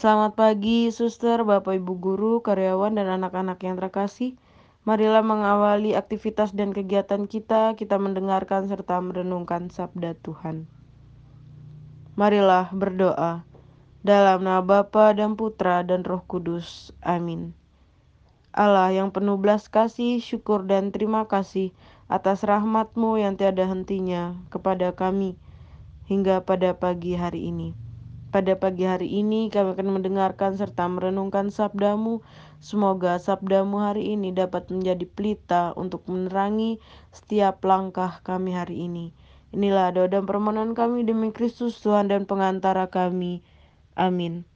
Selamat pagi, suster, bapak, ibu guru, karyawan, dan anak-anak yang terkasih. Marilah mengawali aktivitas dan kegiatan kita, kita mendengarkan serta merenungkan sabda Tuhan. Marilah berdoa. Dalam nama Bapa dan Putra dan Roh Kudus. Amin. Allah yang penuh belas kasih, syukur dan terima kasih atas rahmatmu yang tiada hentinya kepada kami hingga pada pagi hari ini. Pada pagi hari ini kami akan mendengarkan serta merenungkan sabdamu. Semoga sabdamu hari ini dapat menjadi pelita untuk menerangi setiap langkah kami hari ini. Inilah doa dan permohonan kami demi Kristus Tuhan dan pengantara kami. Amin.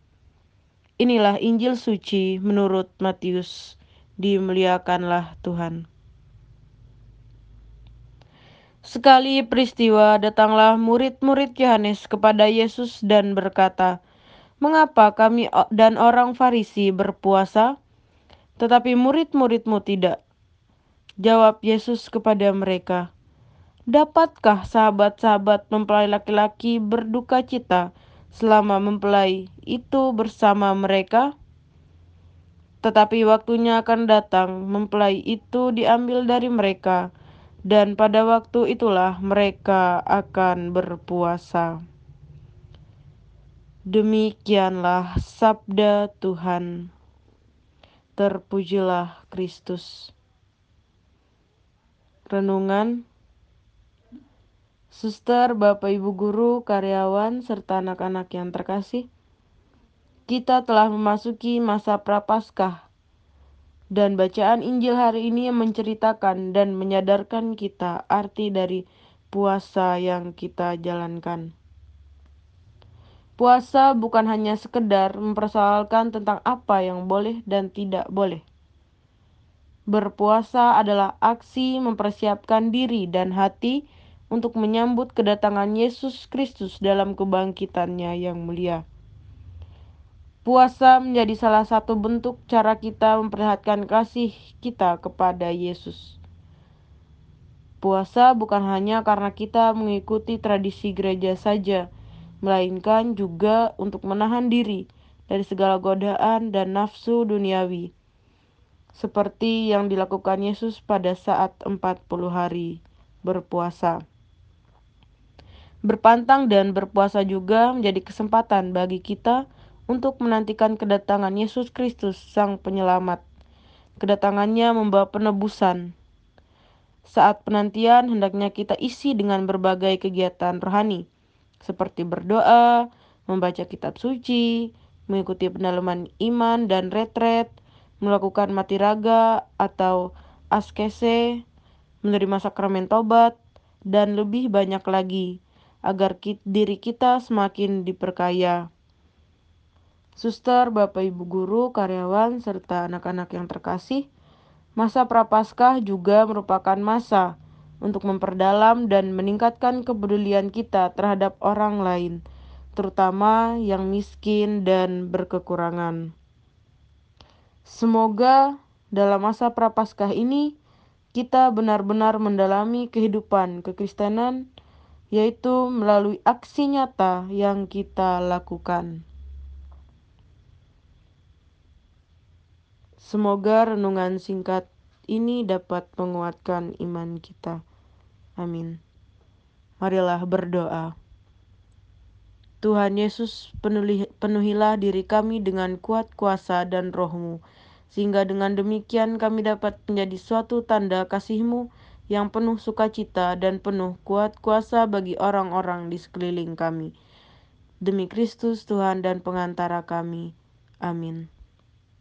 Inilah Injil suci menurut Matius. Dimuliakanlah Tuhan. Sekali peristiwa datanglah murid-murid Yohanes kepada Yesus dan berkata, "Mengapa kami dan orang Farisi berpuasa, tetapi murid-muridmu tidak?" Jawab Yesus kepada mereka, "Dapatkah sahabat-sahabat mempelai laki-laki berduka cita selama mempelai itu bersama mereka?" Tetapi waktunya akan datang, mempelai itu diambil dari mereka, dan pada waktu itulah mereka akan berpuasa. Demikianlah sabda Tuhan. Terpujilah Kristus. Renungan Suster, Bapak Ibu guru, karyawan, serta anak-anak yang terkasih, kita telah memasuki masa Prapaskah dan bacaan Injil hari ini yang menceritakan dan menyadarkan kita arti dari puasa yang kita jalankan. Puasa bukan hanya sekedar mempersoalkan tentang apa yang boleh dan tidak boleh. Berpuasa adalah aksi mempersiapkan diri dan hati untuk menyambut kedatangan Yesus Kristus dalam kebangkitannya yang mulia. Puasa menjadi salah satu bentuk cara kita memperlihatkan kasih kita kepada Yesus. Puasa bukan hanya karena kita mengikuti tradisi gereja saja, melainkan juga untuk menahan diri dari segala godaan dan nafsu duniawi. Seperti yang dilakukan Yesus pada saat 40 hari berpuasa. Berpantang dan berpuasa juga menjadi kesempatan bagi kita untuk menantikan kedatangan Yesus Kristus, Sang Penyelamat. Kedatangannya membawa penebusan. Saat penantian, hendaknya kita isi dengan berbagai kegiatan rohani, seperti berdoa, membaca kitab suci, mengikuti pendalaman iman dan retret, melakukan mati raga atau askese, menerima sakramen tobat, dan lebih banyak lagi, agar diri kita semakin diperkaya. Suster, Bapak Ibu guru, karyawan, serta anak-anak yang terkasih, masa Prapaskah juga merupakan masa untuk memperdalam dan meningkatkan kepedulian kita terhadap orang lain, terutama yang miskin dan berkekurangan. Semoga dalam masa Prapaskah ini kita benar-benar mendalami kehidupan kekristenan, yaitu melalui aksi nyata yang kita lakukan. Semoga renungan singkat ini dapat menguatkan iman kita. Amin. Marilah berdoa. Tuhan Yesus, penuhilah diri kami dengan kuat kuasa dan rohmu, sehingga dengan demikian kami dapat menjadi suatu tanda kasihmu yang penuh sukacita dan penuh kuat kuasa bagi orang-orang di sekeliling kami. Demi Kristus Tuhan dan pengantara kami. Amin.